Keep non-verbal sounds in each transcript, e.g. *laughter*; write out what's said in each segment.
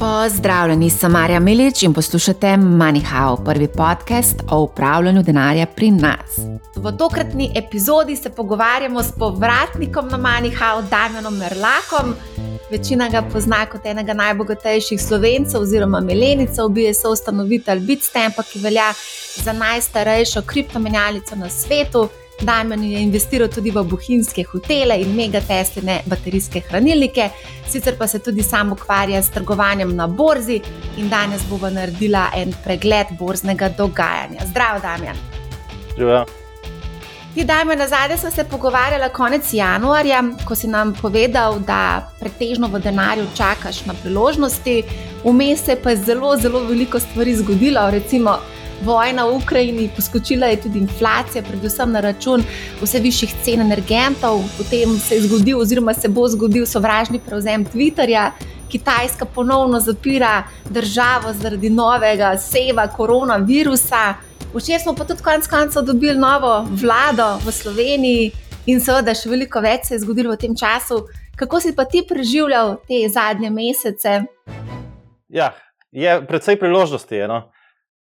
Pozdravljeni, sem Marja Milič in poslušate MoneyHow, prvi podcast o upravljanju denarja pri nas. V tokratni epizodi se pogovarjamo s povratnikom na MoneyHow, Damienom Merlakom. Večina ga pozna kot enega najbogatejših slovencev, oziroma Milenicev, bil je soustanovitelj Bitstampa, ki velja za najstarejšo kriptomenjalico na svetu. Damien je investiral tudi v bohinjske hotele in megatesline baterijske hranilnike, sicer pa se tudi sam ukvarja s trgovanjem na borzi in danes bo naredila en pregled borznega dogajanja. Zdravo, Damien. Živijo. Ti, Damien, na zadnje sem se pogovarjala konec januarja, ko si nam povedal, da pretežno v denarju čakaš na priložnosti, vmes se pa je zelo, zelo veliko stvari zgodilo. Recimo, vojna v Ukrajini, poskočila je tudi inflacija, predvsem na račun vse višjih cen energentov, potem se je zgodil, oziroma se bo zgodil sovražni prevzem Twitterja. Kitajska ponovno zapira državo zaradi novega seva koronavirusa. Včeraj smo pa tudi konec koncev dobili novo vlado v Sloveniji in seveda še veliko več se je zgodilo v tem času. Kako si pa ti preživljal te zadnje mesece? Ja, je predvsej priložnosti. Je, no?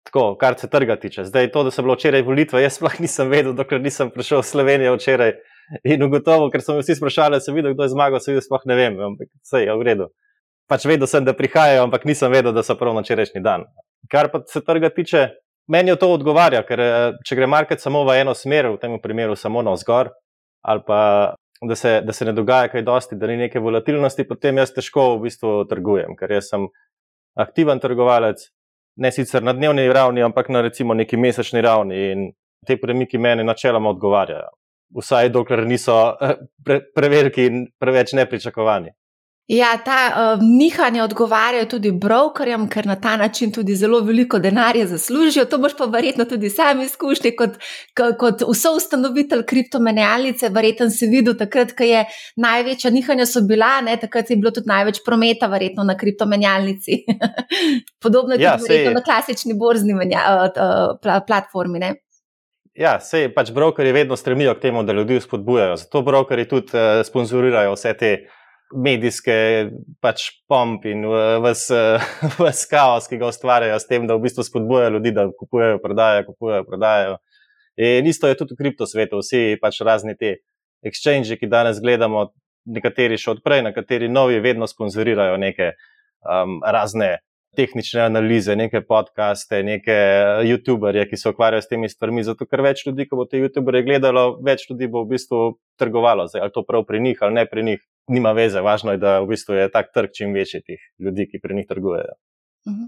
Tako, kar se trga tiče. Zdaj, to, da so bile včeraj volitve, jaz sploh nisem vedel, dokler nisem prišel v Slovenijo včeraj. In ugotovo, ker so me vsi sprašvali, sem videl, kdo je zmagal, se videl, sploh ne vem, ampak vse je v redu. Pač vedel sem, da prihajajo, ampak nisem vedel, da so prav na včerajšnji dan. Kar pa se trga tiče, meni to odgovarja, ker eh, če gre market samo v eno smer, v tem primeru samo na vzgor, ali pa da se, da se ne dogaja kaj dosti, da ni neke volatilnosti, potem jaz težko v bistvu trgujem, ker jaz sem aktiven trgovalec, ne sicer na dnevni ravni, ampak na recimo neki mesečni ravni in te premiki meni načeloma odgovarjajo. Vsaj dokler niso eh, pre, preveliki in preveč nepričakovani. Ja, ta uh, nihanja odgovarjajo tudi brokerjem, ker na ta način tudi zelo veliko denarja zaslužijo. To boš pa verjetno tudi sam izkušnji kot, kot vso ustanovitelj kriptomenjalnice. Verjetno si videl takrat, ko je največja nihanja so bila, ne, takrat je bilo tudi največ prometa, verjetno na kriptomenjalnici. *laughs* Podobno je ja, tudi na klasični borzni menja, uh, uh, platformi. Ne. Ja, sej pač brokerji vedno stremijo k temu, da ljudi spodbujajo. Zato brokerji tudi uh, sponzorirajo vse te medijske pač pomp in vse *laughs* kaos, ki ga ustvarjajo s tem, da v bistvu spodbujajo ljudi, da kupujejo, prodajajo, kupujejo, prodajajo. In isto je tudi v kriptosvetu, vsi pač razni ti exchange, ki danes gledamo, nekateri še odprej, nekateri novi, vedno sponzorirajo neke um, razne tehnične analize, neke podcaste, neke YouTuberje, ki se ukvarjajo s temi stvarmi. Zato, ker več ljudi, ko bo te YouTuberje gledalo, več ljudi bo v bistvu trgovalo, Zdaj, ali to prav pri njih ali ne pri njih, nima veze. Važno je, da v bistvu je tak trg čim večji tih ljudi, ki pri njih trgujejo. Mhm.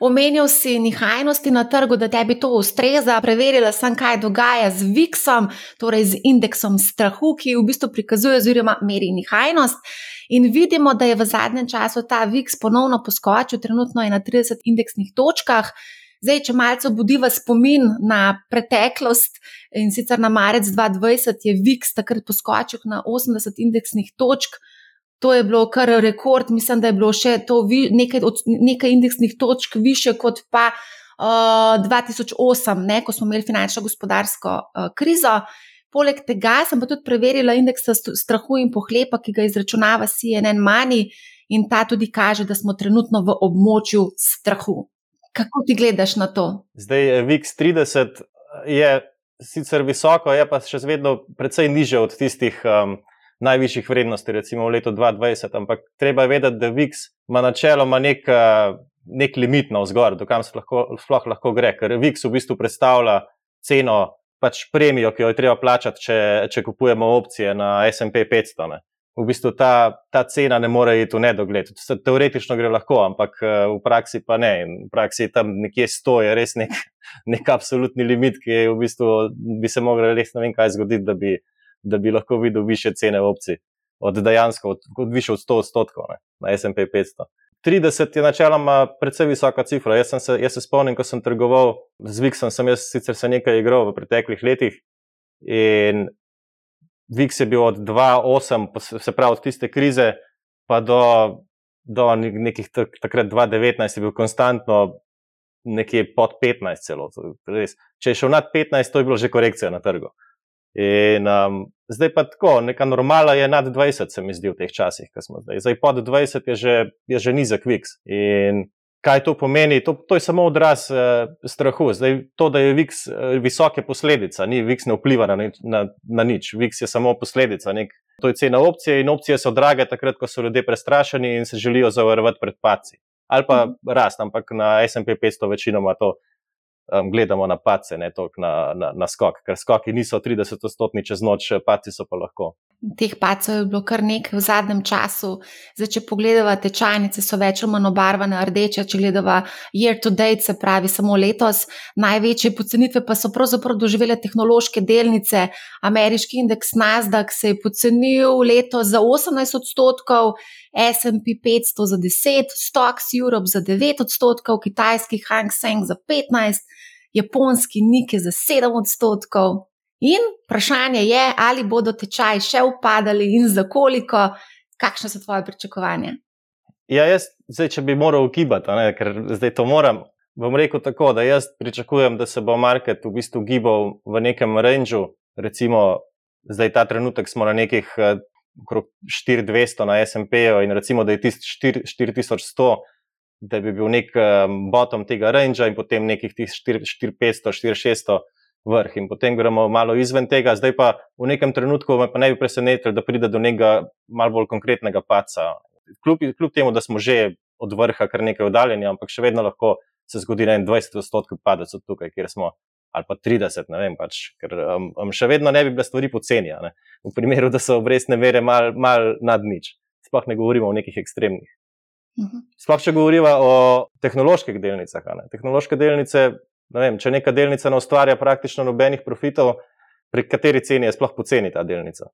Omenil si nihajnosti na trgu, da tebi to ustreza. Preverila sem, kaj dogaja z VIX-om, torej z indeksom strahu, ki v bistvu prikazuje oziroma meri nihajnost. In vidimo, da je v zadnjem času ta VIX ponovno poskočil, trenutno je na 30 indeksnih točkah. Zdaj, če malce obudiva spomin na preteklost in sicer na marec 2020, je VIX takrat poskočil na 80 indeksnih točk. To je bilo kar rekord, mislim, da je bilo še vi, nekaj, od, nekaj indeksnih točk više kot pa uh, 2008, ne, ko smo imeli finančno-gospodarsko uh, krizo. Poleg tega sem pa tudi preverila indeks strahu in pohlepa, ki ga izračunava CNN Money, in ta tudi kaže, da smo trenutno v območju strahu. Kako ti gledaš na to? Zdaj, eh, VIX 30 je sicer visoko, je pa še vedno precej niže od tistih. Um, najvišjih vrednosti, recimo v letu 2020. Ampak treba je vedeti, da VIX ima načeloma nek, eh, nek limit na vzgor, do kam se lahko, sploh lahko gre, ker VIX v bistvu predstavlja ceno, pač premijo, ki jo je treba plačati, če, če kupujemo opcije na SP 500. Ne. V bistvu ta, ta cena ne more iti v nedogled. Teoretično gre lahko, ampak eh, v praksi pa ne. In v praksi je tam nekje 100, je res nek, *laughs* nek absolutni limit, ki v bistvu bi se lahko res ne vem kaj zgoditi, da bi, da bi lahko videl više cene opcij, od dejansko, od, više od 100 odstotkov na SP 500. 30 je načeloma precej visoka cifra. Jaz, se, jaz se spomnim, ko sem trgoval z Vixom, sem jaz sicer se nekaj igral v preteklih letih in Vix je bil od 2,8, se pravi od tiste krize, pa do, do nekih takrat 2,19 je bil konstantno nekje pod 15 celo. Če je šel nad 15, to je bilo že korekcija na trgu. In um, Zdaj pa tako, neka normala je nad 20, se mi zdi v teh časih, ki smo zdaj. Zdaj pod 20 je že, je že nizek VIX. In kaj to pomeni? To, to je samo odraz uh, strahu. Zdaj, to, da je VIX uh, visoke posledica, ni VIX ne vpliva na, na, na nič, VIX je samo posledica. Nek, to je cena opcije in opcije so drage takrat, ko so ljudje prestrašeni in se želijo zavarovati pred paci. Ali pa mhm. rast, ampak na SP 500 večinoma to um, gledamo na pace, ne toliko na, na, na skok, ker skoki niso 30-stotni čez noč, paci so pa lahko. Teh pacov je bilo kar nekaj v zadnjem času. Zdaj, če pogledamo tečajnice, so več ali manj obarvane rdeče. Če gledamo year to date, se pravi samo letos, največje pocenitve pa so pravzaprav doživele tehnološke delnice. Ameriški indeks Nasdaq se je pocenil letos za 18 odstotkov. SP 500 za 10, Stocks Europe za 9 odstotkov, kitajski Hang Seng za 15, japonski Nike za 7 odstotkov. In vprašanje je, ali bodo tečaji še upadali in za koliko, kakšne so tvoje pričakovanja. Ja, jaz, zdaj, če bi moral gibati, ne, ker zdaj to moram, bom rekel tako, da jaz pričakujem, da se bo market v bistvu gibal v nekem rangeu. Recimo, zdaj ta trenutek smo na nekih eh, okrog 4200 na SP-ju in recimo, da je tisti 4100, da bi bil nek um, bottom tega rangea in potem nekih 4500, 4600 vrh in potem gremo malo izven tega. Zdaj pa v nekem trenutku me pa ne bi presenetilo, da pride do nekega malo bolj konkretnega paca. Kljub, kljub temu, da smo že od vrha kar nekaj oddaljeni, ampak še vedno lahko se zgodi na 20 odstotkov padec od tukaj, kjer smo ali pa 30, ne vem, pač, ker um, um, še vedno ne bi bile stvari poceni, v primeru, da so obrestne mere mal, mal nad nič. Sploh ne govorimo o nekih ekstremnih. Mhm. Sploh če govorimo o tehnoloških delnicah. Ne? Tehnološke delnice, ne vem, če neka delnica ne ustvarja praktično nobenih profitov, pri kateri ceni je sploh poceni ta delnica.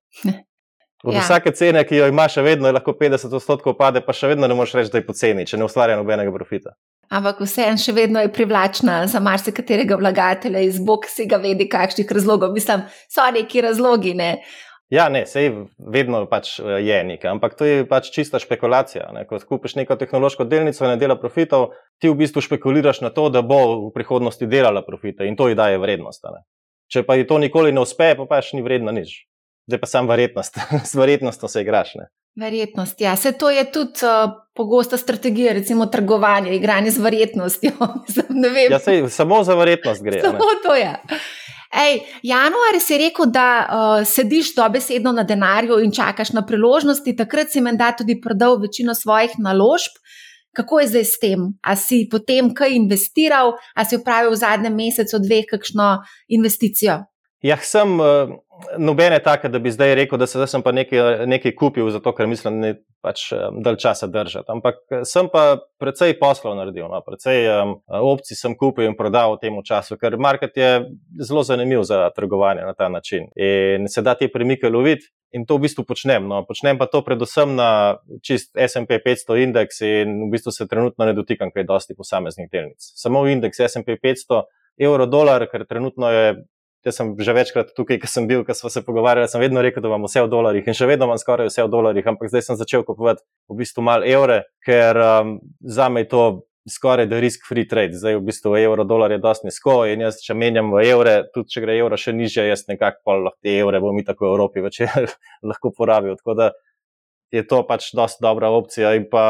Od ja. vsake cene, ki jo ima, še vedno je lahko 50 odstotkov pade, pa še vedno ne moreš reči, da je poceni, če ne ustvarja nobenega profita. Ampak vseeno še vedno je privlačna za marsikaterega vlagatelja iz bog si ga vedi, kakšnih razlogov. Mislim, so neki razlogi. Ne? Ja, ne, sej vedno pač eh, je nekaj, ampak to je pač čista špekulacija. Ne? Ko kupiš neko tehnološko delnico in ne dela profitov, ti v bistvu špekuliraš na to, da bo v prihodnosti delala profite in to ji daje vrednost. Ne? Če pa ji to nikoli ne uspe, pa pač ni vredno nič. Zdaj pa sam verjetnost, *laughs* s verjetnostjo se igraš. Ne? Verjetnost, ja. Se to je tudi uh, pogosta strategija, recimo trgovanje, igranje z verjetnostjo. *laughs* ja, sej, samo za verjetnost gre. Samo ne? to je. Ej, januar si rekel, da uh, sediš dobesedno na denarju in čakaš na priložnosti, takrat si menda tudi prodal večino svojih naložb. Kako je zdaj s tem? A si potem kaj investiral, a si upravil v zadnjem mesecu, dveh, kakšno investicijo? Ja, sem uh, nobene take, da bi zdaj rekel, da se zdaj sem pa nekaj, nekaj kupil, zato ker mislim, da ne pač um, dalj časa držati. Ampak sem pa precej poslov naredil, no, precej um, opcij sem kupil in prodal v tem času, ker market je zelo zanimiv za trgovanje na ta način in se da te premike loviti. In to v bistvu počnem. No. Počnem pa to predvsem na čist SP 500 indeks in v bistvu se trenutno ne dotikam kaj dosti posameznih delnic. Samo indeks SP 500 evro dolar, ker trenutno je Jaz sem že večkrat tukaj, ker sem bil, ker smo se pogovarjali, sem vedno rekel, da imamo vse v dolarjih in še vedno imam skoraj vse v dolarjih, ampak zdaj sem začel kupovati v bistvu malo evre, ker um, za me je to skoraj da risk-free trade. Zdaj v bistvu evro dolar je dosti nizko in jaz, če menjam v evre, tudi če gre evro še nižje, jaz nekako lahko te evre bom mi tako v Evropi večer *laughs* lahko porabil. Tako da je to pač dosti dobra opcija in pa.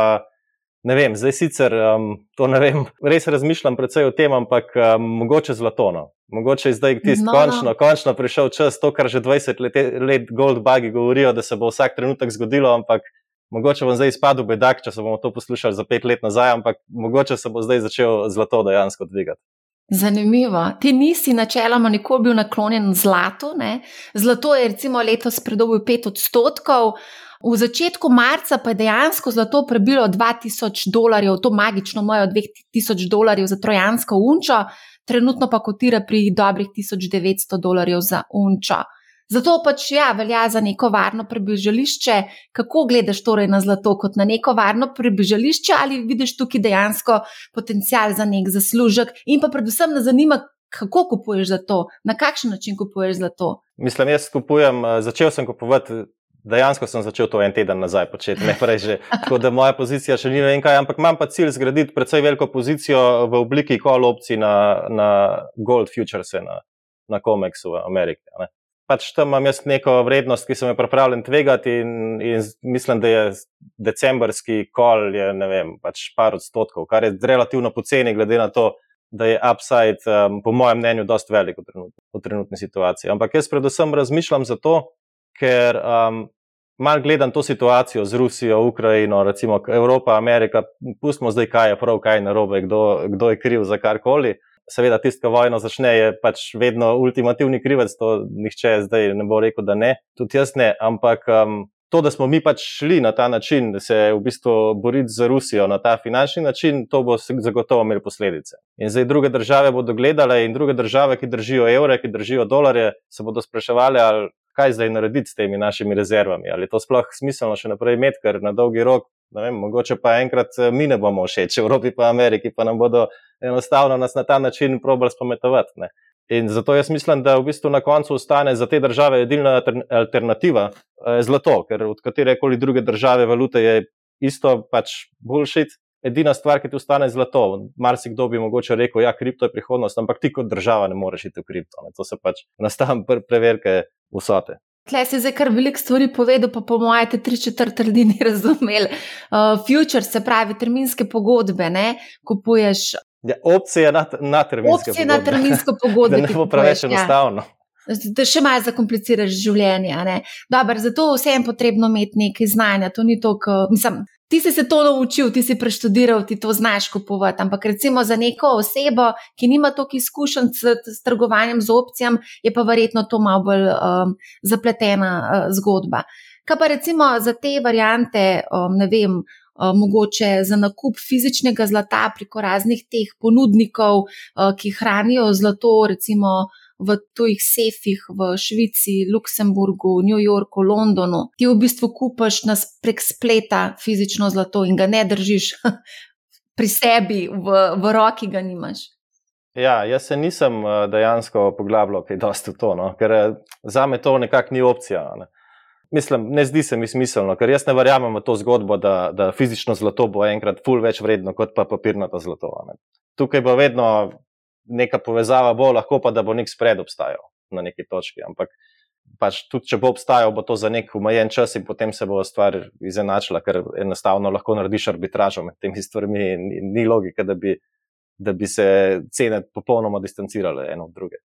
Ne vem, zdaj sicer um, to ne vem, *laughs* res razmišljam predvsej o tem, ampak um, mogoče zlato. No. Mogoče je zdaj tisti no, no. končno, končno prišel čas, to, kar že 20 let, let Gold Bugi govorijo, da se bo vsak trenutek zgodilo, ampak mogoče bom zdaj izpadel bedak, če se bomo to poslušali za pet let nazaj, ampak mogoče se bo zdaj začel zlato dejansko dvigati. Zanimivo. Ti nisi načeloma nikoli bil naklonjen zlatu. Ne? Zlato je recimo letos predobil 5 odstotkov. V začetku marca pa je dejansko zlato prebilo 2000 dolarjev, to magično mojo 2000 dolarjev za trojansko unčo, trenutno pa kotira pri dobrih 1900 dolarjev za unčo. Zato pač ja, velja za neko varno prebežališče. Kako gledaš torej na zlato kot na neko varno prebežališče, ali vidiš tukaj dejansko potencial za nek zaslužek, in pa predvsem me zanima, kako kupuješ zlato, na kakšen način kupuješ zlato. Mislim, jaz kupujem, eh, začel sem kupovati dejansko sem začel to en teden nazaj početi, ne prej že. Tako da moja pozicija še ni nekaj, ampak imam pa cilj zgraditi precej veliko pozicijo v obliki call opcij na, na Gold Futures, na, na COMEX v Ameriki. Pač tam imam jaz neko vrednost, ki sem jo pripravljen tvegati, in, in mislim, da je decembrski kol, je, ne vem, pač par odstotkov, kar je relativno poceni, glede na to, da je upside, um, po mojem mnenju, dosti velik v, trenut, v trenutni situaciji. Ampak jaz predvsem razmišljam zato, ker um, mal gledam to situacijo z Rusijo, Ukrajino, recimo Evropa, Amerika, pustimo zdaj, kaj je prav, kaj je narobe, kdo, kdo je kriv za karkoli seveda, tisti, ki vojno začne, je pač vedno ultimativni krivec, to nihče zdaj ne bo rekel, da ne, tudi jaz ne. Ampak um, to, da smo mi pač šli na ta način, da se v bistvu boriti z Rusijo na ta finančni način, to bo zagotovo imelo posledice. In zdaj druge države bodo gledale in druge države, ki držijo evre, ki držijo dolarje, se bodo spraševali, ali kaj zdaj narediti s temi našimi rezervami. Ali je to sploh smiselno še naprej imeti, ker na dolgi rok Vem, mogoče pa enkrat eh, mi ne bomo všeč, Evropi pa Ameriki, pa nam bodo enostavno nas na ta način probali spametovati. Ne. In zato jaz mislim, da v bistvu na koncu ostane za te države edina alternativa eh, zlato, ker od katerekoli druge države valute je isto pač bullshit. Edina stvar, ki ti ostane zlato. Marsikdo bi mogoče rekel, da ja, kripto je prihodnost, ampak ti kot država ne moreš iti v kripto. Ne. To se pač nastavlja pre preverke vsote. Tle si zdaj kar veliko stvari povedal, pa po mojem, te tri četrt ljudi ni *laughs* razumel. Uh, future, se pravi, terminske pogodbe, ne kupuješ. Ja, opcije na, na terminske opcije pogodbe. Na terminsko *laughs* pogodbe da ne bo preveč ja. enostavno. Ja. Da še malo zakompliciraš življenje. Dobar, zato vsem je potrebno imeti nekaj znanja. To ni to, kar mislim ti si se to naučil, ti si preštudiral, ti to znaš kupovati. Ampak recimo za neko osebo, ki nima toliko izkušenj s, s trgovanjem z opcijami, je pa verjetno to malo bolj um, zapletena uh, zgodba. Kaj pa recimo za te variante, um, ne vem. Uh, mogoče za nakup fizičnega zlata preko raznih teh ponudnikov, uh, ki hranijo zlato, recimo v tujih sefih v Švici, Luksemburgu, New Yorku, Londonu. Ti v bistvu kupaš nas prek spleta fizično zlato in ga ne držiš *laughs* pri sebi, v, v roki ga nimaš. Ja, jaz se nisem eh, dejansko poglabljal kaj dosti v to, no? ker eh, za me to nekako ni opcija. Ne? Mislim, ne zdi se mi smiselno, ker jaz ne verjamem v to zgodbo, da, da fizično zlato bo enkrat ful več vredno kot pa papirnato zlato. Ne? Tukaj bo vedno neka povezava bo, lahko pa da bo nek spred obstajal na neki točki. Ampak pač tudi, če bo obstajal, bo to za nek omejen čas in potem se bo stvar izenačila, ker enostavno lahko narediš arbitražo med temi stvarmi in ni logike, da bi, da bi se cene popolnoma distancirale eno od druge.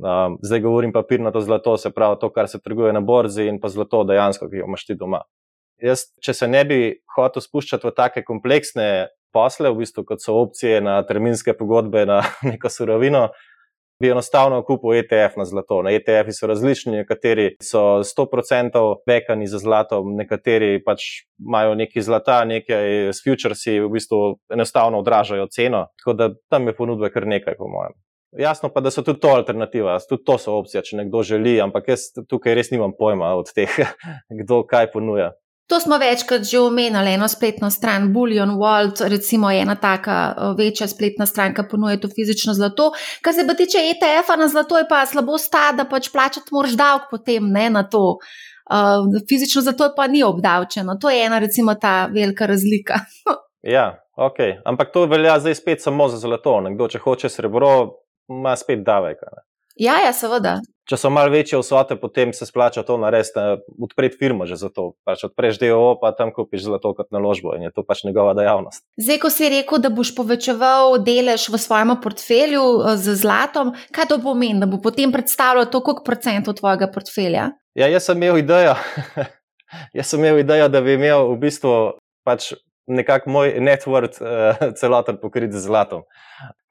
Um, zdaj govorim papirnato zlato, se pravi to, kar se trguje na borzi in pa zlato dejansko, ki jo imaš ti doma. Jaz, če se ne bi hotel spuščati v take kompleksne posle, v bistvu kot so opcije na terminske pogodbe na *laughs* neko surovino, bi enostavno kupil ETF na zlato. Na ETF-i so različni, nekateri so 100% bekani za zlato, nekateri pač imajo nekaj zlata, nekaj s futuresi, v bistvu enostavno odražajo ceno. Tako da tam je ponudbe kar nekaj, po mojem. Jasno pa, da so tudi to alternativa, tudi to so opcije, če nekdo želi, ampak jaz tukaj res nimam pojma od teh, *laughs* kdo kaj ponuja. To smo večkrat že omenjali, eno spletno stran, Bullion World, recimo ena taka večja spletna stran, ki ponuja to fizično zlato. Kar se pa tiče ETF-a na zlato, je pa slabo sta, da pač plačati moraš davek potem ne, na to. Uh, fizično zlato pa ni obdavčeno. To je ena, recimo, ta velika razlika. *laughs* ja, ok. Ampak to velja zdaj spet samo za zlato. Nekdo, če hoče srebro, ima spet davek. Ne? Ja, ja, seveda. Če so malo večje vsote, potem se splača to narediti, odpreti firmo že za to. Pač odpreš DOO, pa tam kupiš zlato kot naložbo in je to pač njegova dejavnost. Zdaj, ko si rekel, da boš povečeval delež v svojem portfelju eh, z zlatom, kaj to pomeni, da bo potem predstavljalo to, koliko procentov tvojega portfelja? Ja, jaz sem imel idejo. *laughs* jaz sem imel idejo, da bi imel v bistvu pač nekako moj network uh, *laughs* celoten pokrit z zlatom.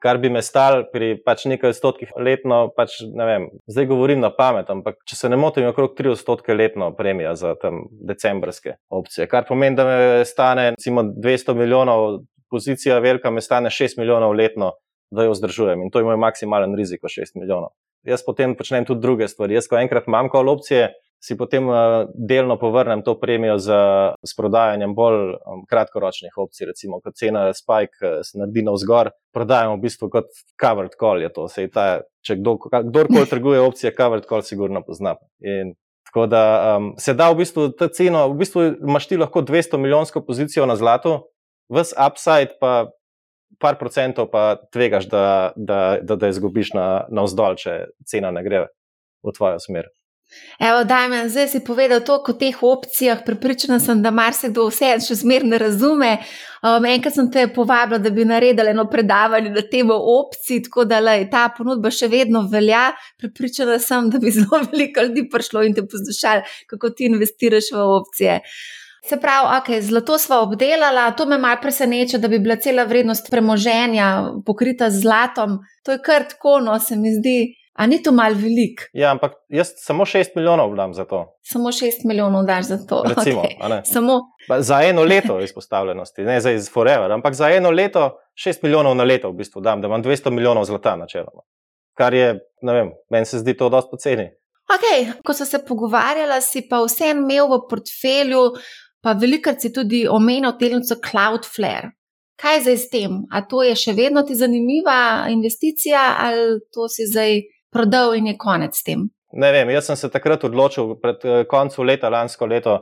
Kar bi me stal pri pač nekaj odstotkih letno, pač ne vem, zdaj govorim na pamet, ampak če se ne motim, je okrog 3 odstotke letno premija za tam decembrske opcije. Kar pomeni, da me stane recimo 200 milijonov, pozicija velika me stane 6 milijonov letno, da jo vzdržujem in to je moj maksimalen riziko 6 milijonov. Jaz potem počnem tudi druge stvari. Jaz, ko enkrat imam kol opcije, si potem uh, delno povrnem to premijo z, z prodajanjem bolj um, kratkoročnih opcij, recimo, ko cena Spike se naredi na vzgor, prodajamo v bistvu kot covered call. Ta, če kdo, kdorkoli *laughs* trguje opcije, covered call, sigurno pozna. In tako da um, se da v bistvu ta cena, v bistvu imaš ti lahko 200 milijonsko pozicijo na zlatu, vs upside pa. Par procentov pa tvegaš, da, da, da, da izgubiš na, na vzdolj, če cena ne gre v tvojo smer. Evo, Dajmen, zdaj si povedal toliko o teh opcijah, pripričana sem, da marsikdo vse še zmer ne razume. Um, enkrat sem te povabila, da bi naredila eno predavanje na temo opcij, tako da lej, ta ponudba še vedno velja. Pripričana sem, da bi *laughs* zelo veliko ljudi prišlo in te poslušali, kako ti investiraš v opcije. Se pravi, okay, zlato smo obdelali, to me malo preseneča, da bi bila cela vrednost premoženja pokrita z zlatom. To je kar tako, no se mi zdi. A ni to mal velik? Ja, ampak jaz samo 6 milijonov dam za to. Samo 6 milijonov daš za to. Recimo, okay. samo... Za eno leto izpostavljenosti, ne za forever, ampak za eno leto 6 milijonov na leto v bistvu dam, da imam 200 milijonov zlata načeloma. Kar je, ne vem, meni se zdi to dosti poceni. Okay. Ko so se pogovarjala, si pa vse imel v portfelju, pa velikrat si tudi omenil delnico Cloudflare. Kaj je zdaj s tem? A to je še vedno ti zanimiva investicija ali to si zdaj prodal in je konec s tem. Ne vem, jaz sem se takrat odločil, pred eh, koncem leta, lansko leto,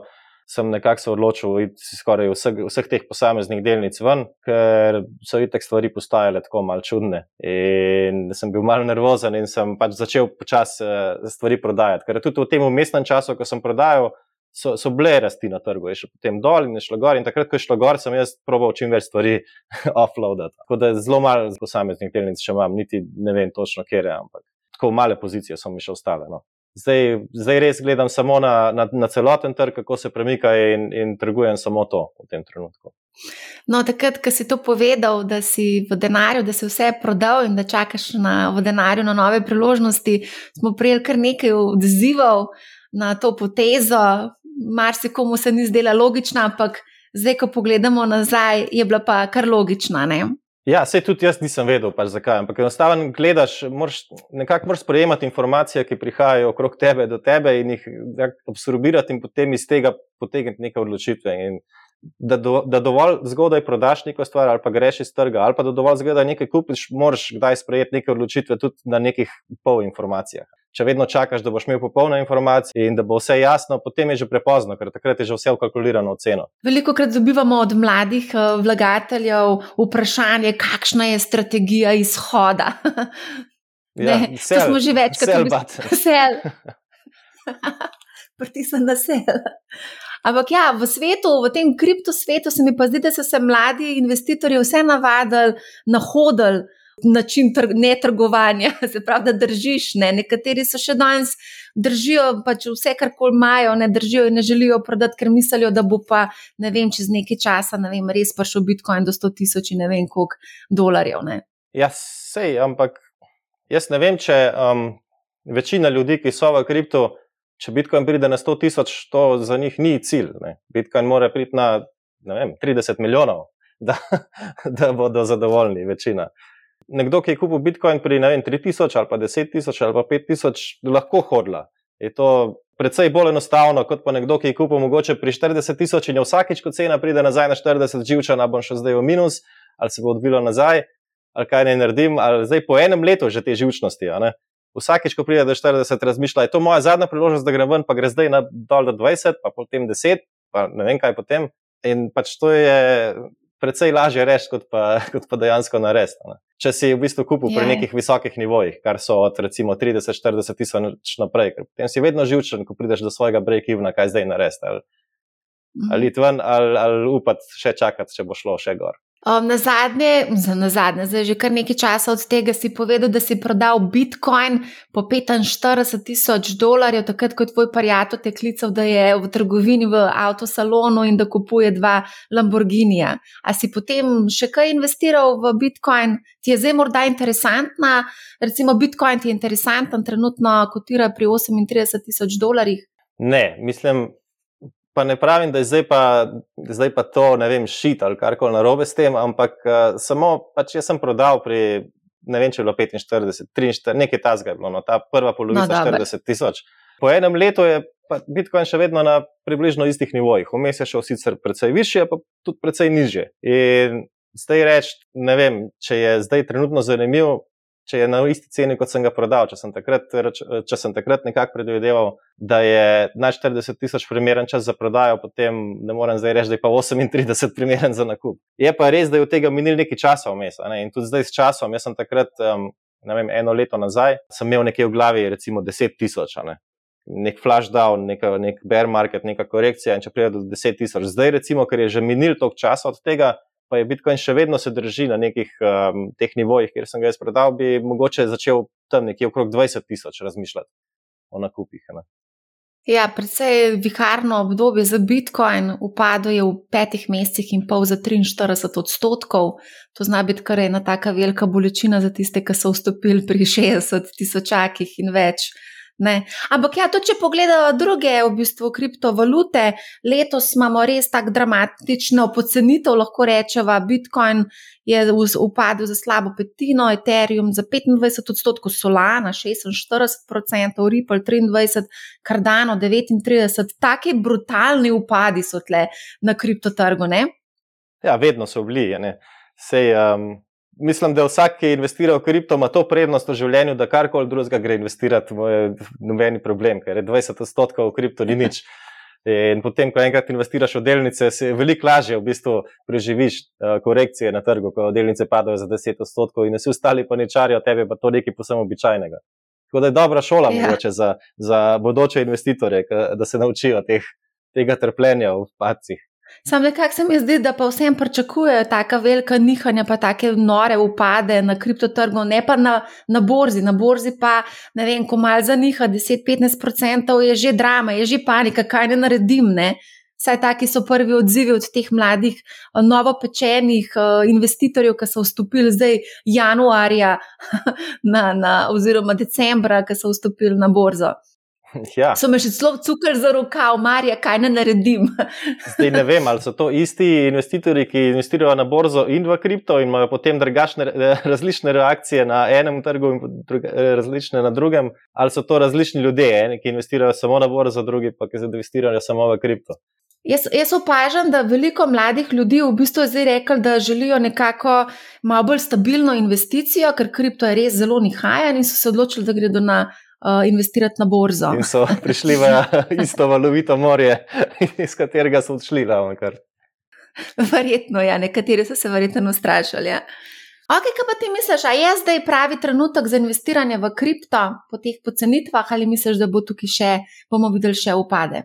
sem nekako se odločil iti skoraj vseh, vseh teh posameznih delnic ven, ker so itek stvari postajale tako mal čudne. In sem bil mal nervozen in sem pač začel počasi eh, stvari prodajati. Ker tudi v tem umestnem času, ko sem prodajal, so, so bile rasti na trgu, je še potem dol in je šlo gor. In takrat, ko je šlo gor, sem jaz probal čim več stvari *laughs* offloadati. Tako da zelo malo posameznih delnic še imam, niti ne vem točno, kje je, ampak tako male pozicije so mi še ostale. No. Zdaj, zdaj res gledam samo na, na, na celoten trg, kako se premika in, in trgujem samo to v tem trenutku. No, takrat, ko si to povedal, da si v denarju, da si vse prodal in da čakaš na, v denarju na nove priložnosti, smo prijeli kar nekaj odzivov na to potezo. Marsikomu se ni zdela logična, ampak zdaj, ko pogledamo nazaj, je bila pa kar logična. Ne? Ja, se tudi jaz nisem vedel, pač zakaj. Ampak enostavno gledaš, moraš, nekako moraš sprejemati informacije, ki prihajajo okrog tebe, do tebe in jih absorbirati, in potem iz tega potegniti neke odločitve. In da, do, da dovolj zgodaj prodaš neko stvar, ali pa greš iz trga, ali pa da dovolj zgodaj nekaj kupiš, moraš kdaj sprejeti neke odločitve tudi na nekih pol informacijah če vedno čakaš, da boš imel popolne informacije in da bo vse jasno, potem je že prepozno, ker takrat je že vse ukalkulirano v ceno. Veliko krat dobivamo od mladih eh, vlagateljev vprašanje, kakšna je strategija izhoda. *laughs* Ja, ne, sel, to smo že večkrat videli. Sel. Pritisnem na sel. Ampak ja, v svetu, v tem kriptosvetu, se mi pa zdi, da so se mladi investitorji vse navadili, nahodili način netrgovanja, *laughs* se pravi, da držiš. Ne? Nekateri so še danes držijo, pač vse, kar koli imajo, ne držijo in ne želijo prodati, ker mislijo, da bo pa ne vem, čez nekaj časa ne vem, res prišel Bitcoin do 100 tisoč in ne vem, koliko dolarjev. Ne? Ja, sej, ampak jaz ne vem, če um, večina ljudi, ki so v kriptu. Če Bitcoin pride na 100 tisoč, to za njih ni cilj. Ne. Bitcoin mora priti na vem, 30 milijonov, *laughs* da, da bodo zadovoljni, večina nekdo, ki je kupil Bitcoin pri vem, 3000 ali pa 10.000 ali pa 5.000, lahko hodla. Je to precej bolj enostavno, kot pa nekdo, ki je kupil mogoče pri 40.000 in je vsakič, ko cena pride nazaj na 40 živčana, bom še zdaj v minus, ali se bo odvilo nazaj, ali kaj naj naredim, ali zdaj po enem letu že te živčnosti. Vsakič, ko pride do 40, razmišlja, je to moja zadnja priložnost, da grem ven, pa gre zdaj na dol do 20, pa potem 10, pa ne vem kaj potem. In pač to je precej lažje reči, kot, *laughs* kot pa dejansko narediti. Če si v bistvu kupil pri ja. nekih visokih nivojih, kar so od recimo 30-40 tisoč naprej, potem si vedno živčen, ko prideš do svojega break-evna, kaj zdaj narediti. Ali, mhm. ali, ali, ali upati še čakati, če bo šlo še gor. Um, na zadnje, na zadnje, zdaj že kar nekaj časa od tega si povedal, da si prodal Bitcoin po 45 tisoč dolarjev, takrat ko je tvoj prijatelj te klical, da je v trgovini v avtosalonu in da kupuje dva Lamborghinija. A si potem še kaj investiral v Bitcoin? Ti je zdaj morda interesantna, recimo Bitcoin ti je interesanten, trenutno kotira pri 38 tisoč dolarjih? Ne, mislim, pa ne pravim, da je zdaj pa, zdaj pa to, ne vem, šit ali kar koli narobe s tem, ampak uh, samo, pač jaz sem prodal pri, ne vem, če je bilo 45, 43, nekaj tasga je bilo, no, ta prva polovica no, 40 tisoč. Po enem letu je Bitcoin še vedno na približno istih nivojih, vmes je šel sicer precej više, pa tudi precej niže. In zdaj reči, ne vem, če je zdaj trenutno zanimivo, če je na isti ceni, kot sem ga prodal. Če sem takrat, če sem takrat nekako predvideval, da je na 40 tisoč primeren čas za prodajo, potem ne morem zdaj reči, da je pa 38 primeren za nakup. Je pa res, da je od tega minil nekaj časa vmes. Ne? In tudi zdaj s časom, jaz sem takrat. Um, vem, eno leto nazaj, sem imel nekaj v glavi, recimo 10 tisoč. Ne? Nek flash down, neka, nek bear market, neka korekcija, in če pride do 10 tisoč. Zdaj, recimo, ker je že minil toliko časa od tega, pa je Bitcoin še vedno se drži na nekih um, teh nivojih, kjer sem ga jaz prodal, bi mogoče začel tam nekje okrog 20 tisoč razmišljati o nakupih. Ne. Ja, predvsej viharno obdobje za Bitcoin upadlo je v petih mesecih in pol za 43 odstotkov. To zna biti kar ena taka velika bolečina za tiste, ki so vstopili pri 60 tisočakih in več. Ne. Ampak, ja, tudi če pogledamo druge, v bistvu, kriptovalute, letos imamo res tako dramatično pocenitev, lahko rečemo, Bitcoin je upadel za slabo petino, Ethereum za 25 odstotkov, Solana 46 odstotkov, Ripple 23, Cardano 39. Taki brutalni upadi so tle na kriptotrgu. Ne? Ja, vedno so bili. Sej, um, mislim, da vsak, ki investira v kripto, ima to prednost v življenju, da karkoli drugega gre investirati, je nobeni problem, ker je 20 odstotkov v kripto ni nič. In potem, ko enkrat investiraš v delnice, se veliko lažje v bistvu preživiš uh, korekcije na trgu, ko delnice padajo za 10 odstotkov in vsi ostali pa nečarijo tebe, pa to nekaj posebno običajnega. Tako da je dobra šola ja. za, za bodoče investitore, da se naučijo teh, tega trpljenja v pacih. Sam nekako se mi zdi, da pa vsem pričakujejo tako velika nihanja, pa tako nore upade na kriptotrgu, ne pa na, na borzi. Na borzi pa, ne vem, ko mal za niha 10-15% je že drama, je že panika, kaj ne naredim. Ne? Saj taki so prvi odzivi od teh mladih, eh, novopečenih uh, investitorjev, ki so vstopili zdaj januarja *laughs* na, na, oziroma decembra, ki so vstopili na borzo. *laughs* Ja. So me še celo cukor za rokav, Marja, kaj ne naredim. *laughs* Zdaj ne vem, ali so to isti investitorji, ki investirajo na borzo in v kripto in imajo potem drugačne, različne reakcije na enem trgu in druge, različne na drugem, ali so to različni ljudje, eni, ki investirajo samo na borzo, drugi pa ki investirajo samo v kripto. Jaz, jaz opažam, da veliko mladih ljudi v bistvu je zdaj rekli, da želijo nekako malo bolj stabilno investicijo, ker kripto je res zelo nihajen in so se odločili, da gredo na uh, investirati na borzo. In so *laughs* prišli v isto valovito morje, *laughs* iz katerega so odšli. Verjetno, ja, nekateri so se verjetno ustrašili. Ja. Ok, kaj pa ti misliš, a je zdaj pravi trenutek za investiranje v kripto po teh pocenitvah, ali misliš, da bo tukaj še, bomo videli še upade?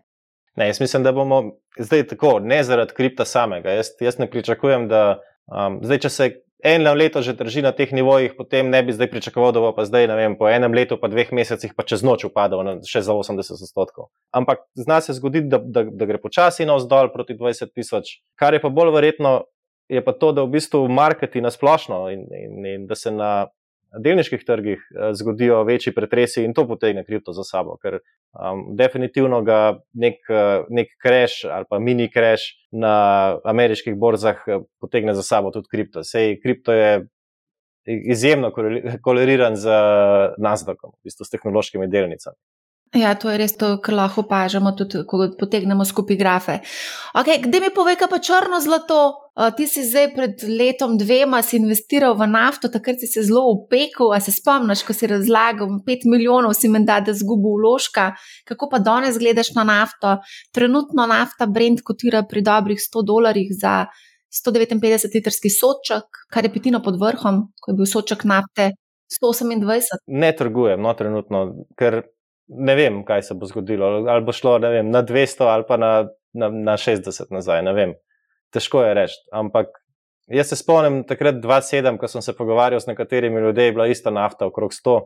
Ne, jaz mislim, da bomo zdaj tako, ne zaradi kripta samega. Jaz, jaz ne pričakujem, da um, zdaj, če se eno leto že drži na teh nivojih, potem ne bi zdaj pričakoval, da bo pa zdaj, ne vem, po enem letu, pa dveh mesecih, pa čez noč upadal na še za 80 odstotkov. Ampak zna se zgoditi, da, da, da gre počasi navzdol proti 20 tisoč. Kar je pa bolj verjetno, je pa to, da v bistvu marketi na splošno in, in, in da se na delniških trgih eh, zgodijo večji pretresi in to potegne kripto za sabo, ker um, definitivno ga nek, eh, nek crash ali pa mini crash na ameriških borzah eh, potegne za sabo tudi kripto. Sej kripto je izjemno koleriran z Nasdaqom, v bistvu s tehnološkimi delnicami. Ja, to je res to, kar lahko opažamo, tudi ko potegnemo skupaj grafe. Okay, Kdaj mi povej, kaj pa črno zlato? Uh, ti si zdaj pred letom, dvema, si investiral v nafto, takrat si se zelo upekel. A se spomniš, ko si razlagal, 5 milijonov si menda, da zgubi vložka. Kako pa danes gledaš na nafto? Trenutno nafta Brent kotira pri dobrih 100 dolarjih za 159 litrski soček, kar je petino pod vrhom, ko je bil soček nafte 128. Ne trgujem, no, trenutno, ker ne vem, kaj se bo zgodilo. Ali bo šlo vem, na 200 ali pa na, na, na 60 nazaj. Težko je reči. Ampak jaz se spomnim takrat 2007, ko sem se pogovarjal s nekaterimi ljudmi, bila ista nafta okrog 100.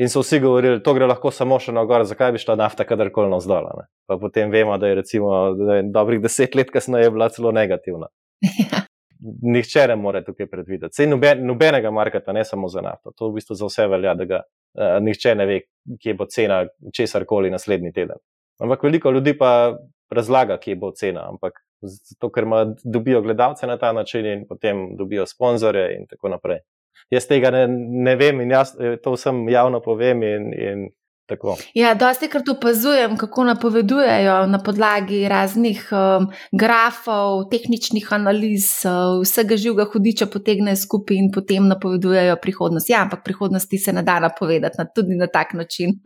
In so vsi govorili, da to gre lahko samo še na gor, zakaj bi šla nafta kadarkoli na vzdolj. Pa potem vemo, da je, recimo, da je dobrih deset let kasneje bila celo negativna. Ja. Nihče ne more tukaj predvideti. Sej noben, nobenega marketa, ne samo za nafto. To v bistvu za vse velja, da ga uh, nihče ne ve, kje bo cena česar koli naslednji teden. Ampak veliko ljudi pa razlaga, kje bo cena. Ampak zato, ker ima, dobijo gledalce na ta način in potem dobijo sponzorje in tako naprej. Jaz tega ne, ne vem in jaz to vsem javno povem in, in Tako. Ja, dosti krat opazujem, kako napovedujejo na podlagi raznih um, grafov, tehničnih analiz, uh, vsega živega hudiča potegnejo skupaj in potem napovedujejo prihodnost. Ja, ampak prihodnosti se ne da napovedati na, tudi na tak način. *laughs*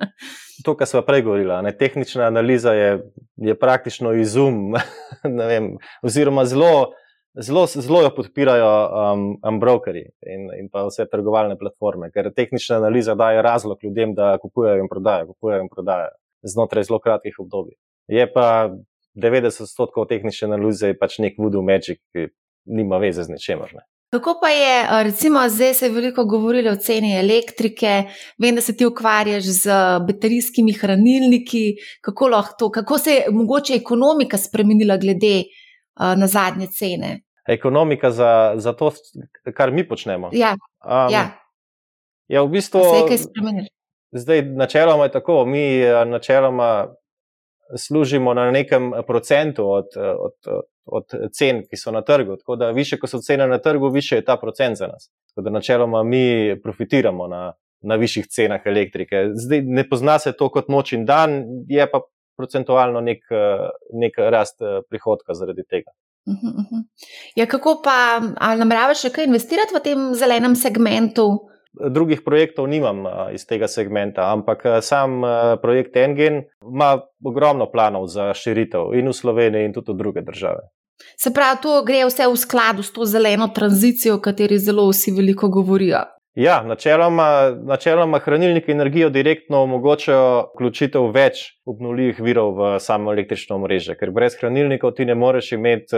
To, kar smo prej govorili, tehnična analiza je, je praktično izum, *laughs* vem, oziroma zelo zelo, zelo jo podpirajo um, um, brokeri in, in pa vse trgovalne platforme, ker tehnična analiza daje razlog ljudem, da kupujejo in prodajajo, kupujejo in prodajajo znotraj zelo kratkih obdobij. Je pa 90% tehnične analize pač nek voodoo magic, ki nima veze z ničemer. Ne. Kako pa je, recimo, zdaj se je veliko govorilo o ceni elektrike, vem, da se ti ukvarjaš z baterijskimi hranilniki, kako, to, kako se je mogoče ekonomika spremenila glede uh, na zadnje cene? Ekonomika za, za to, kar mi počnemo. Ja, um, ja. ja v bistvu se je kaj spremenilo. Zdaj, načeloma je tako, mi načeloma služimo na nekem procentu od, od, od, od cen, ki so na trgu. Tako da, više, ko so cene na trgu, više je ta procent za nas. Tako da, načeloma mi profitiramo na, na višjih cenah elektrike. Zdaj, ne pozna se to kot noč in dan, je pa procentualno nek, nek rast prihodka zaradi tega. Uh -huh. Ja, kako pa, ali nameravaš še kaj investirati v tem zelenem segmentu? drugih projektov nimam iz tega segmenta, ampak sam projekt Engen ima ogromno planov za širitev in v Sloveniji, in tudi v druge države. Se pravi, to gre vse v skladu s to zeleno tranzicijo, o kateri zelo vsi veliko govorijo. Ja, načeloma, načeloma hranilniki energijo direktno omogočajo vključitev več obnovljivih virov v samo električno mreže, ker brez hranilnikov ti ne moreš imeti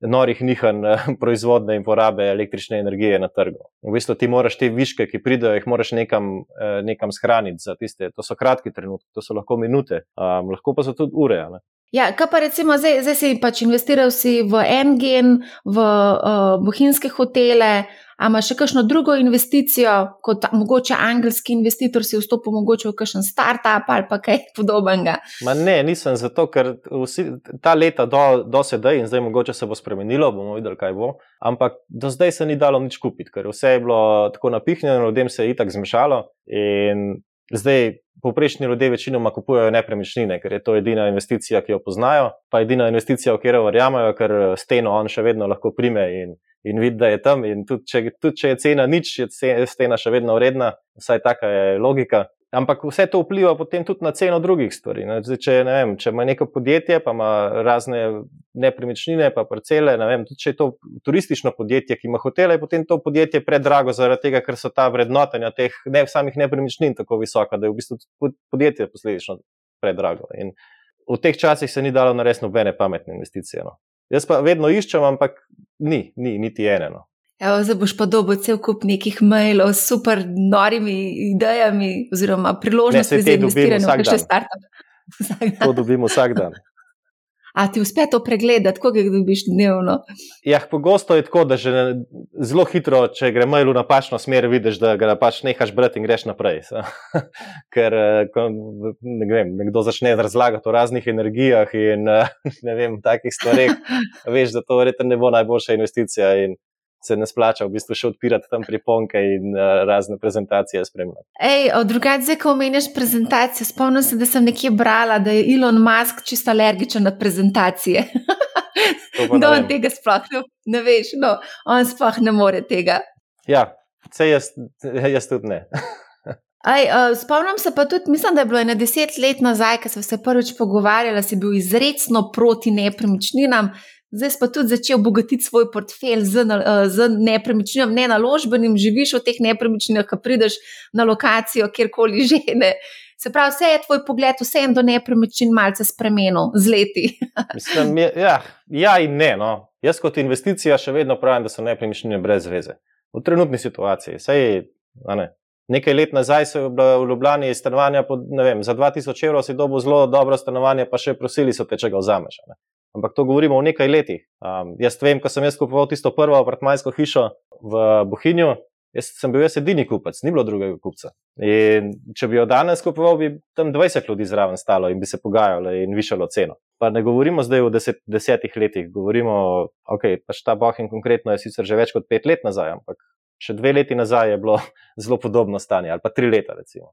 norih nihanj eh, *laughs* proizvodne in porabe električne energije na trgu. V bistvu ti moraš te viške, ki pridejo, jih moraš nekam, eh, nekam shraniti za tiste. To so kratki trenutki, to so lahko minute, um, lahko pa so tudi ure. Ne? Ja, kaj pa recimo zdaj, zdaj si pač investiral si v Engen, v uh, bohinjske hotele, A imaš še kakšno drugo investicijo, kot mogoče angelski investitor, si vstopil mogoče v kakšen startup ali pa kaj podobnega? Ma ne, nisem zato, ker vsi, ta leta do, do sedaj in zdaj mogoče se bo spremenilo, bomo videli, kaj bo. Ampak do zdaj se ni dalo nič kupiti, ker vse je bilo tako napihnjeno, ljudem se je itak zmešalo. In zdaj povprečni ljudje večinoma kupujejo nepremičnine, ker je to edina investicija, ki jo poznajo, pa edina investicija, v katero verjamejo, ker steno on še vedno lahko prime in in vidi, da je tam. In tudi če, tudi če je cena nič, je cena še vedno vredna, vsaj taka je logika. Ampak vse to vpliva potem tudi na ceno drugih stvari. Zdaj, če, vem, če ima neko podjetje, pa ima razne nepremičnine, pa parcele, vem, tudi če je to turistično podjetje, ki ima hotele, je potem to podjetje predrago, zaradi tega, ker so ta vrednotenja teh ne, samih nepremičnin tako visoka, da je v bistvu podjetje posledično predrago. In v teh časih se ni dalo narediti nobene pametne investicije. No. Jaz pa vedno iščem, ampak ni, ni niti eno. Evo, zdaj boš pa dobil cel kup nekih mailov s super norimi idejami, oziroma priložnosti za investiranje v še startup. *laughs* To dobimo vsak dan. A ti uspe to pregledati, koliko jih dobiš dnevno? Ja, pogosto je tako, da že zelo hitro, če gre mail v napačno smer, vidiš, da ga pač nehaš brati in greš naprej. *laughs* Ker eh, ne vem, nekdo začne razlagati o raznih energijah in *laughs* ne vem, takih stvareh, *laughs* veš, da to verjetno ne bo najboljša investicija. In se ne splača v bistvu še odpirati tam priponke in uh, razne prezentacije spremljati. Ej, drugače, ko omeniš prezentacije, spomnim se, da sem nekje brala, da je Elon Musk čisto alergičen na prezentacije. No, on tega sploh ne, ne veš, no, on sploh ne more tega. Ja, vse jaz, jaz tudi ne. Aj, uh, spomnim se pa tudi, mislim, da je bilo ena deset let nazaj, ko smo se prvič pogovarjali, da si bil izredno proti nepremičninam, zdaj pa tudi začel obogatiti svoj portfelj z, eh, z nepremičninami, ne naložbenim, živiš v teh nepremičninah, ki prideš na lokacijo, kjerkoli že ne. Se pravi, vse je tvoj pogled, vse je do nepremičnin malce spremenil z leti. *laughs* Mislim, ja, ja, in ne. No. Jaz kot investicija še vedno pravim, da so nepremičnine brez veze. V trenutni situaciji. Sej, ne. Nekaj let nazaj so bile v Ljubljani stanovanja pod, vem, za 2000 evrov, si dobil zelo dobro stanovanje, pa še prosili so te, če ga vzameš. Ampak to govorimo o nekaj letih. Um, jaz vem, ko sem jaz kupoval tisto prvo apartmajsko hišo v Bohinju, jaz sem bil jaz edini kupec, ni bilo drugega kupca. In če bi jo danes kupoval, bi tam 20 ljudi zraven stalo in bi se pogajalo in višalo ceno. Pa ne govorimo zdaj o deset, desetih letih, govorimo, da okay, pač ta Bohin konkretno je sicer že več kot pet let nazaj, ampak še dve leti nazaj je bilo *laughs* zelo podobno stanje, ali pa tri leta, recimo.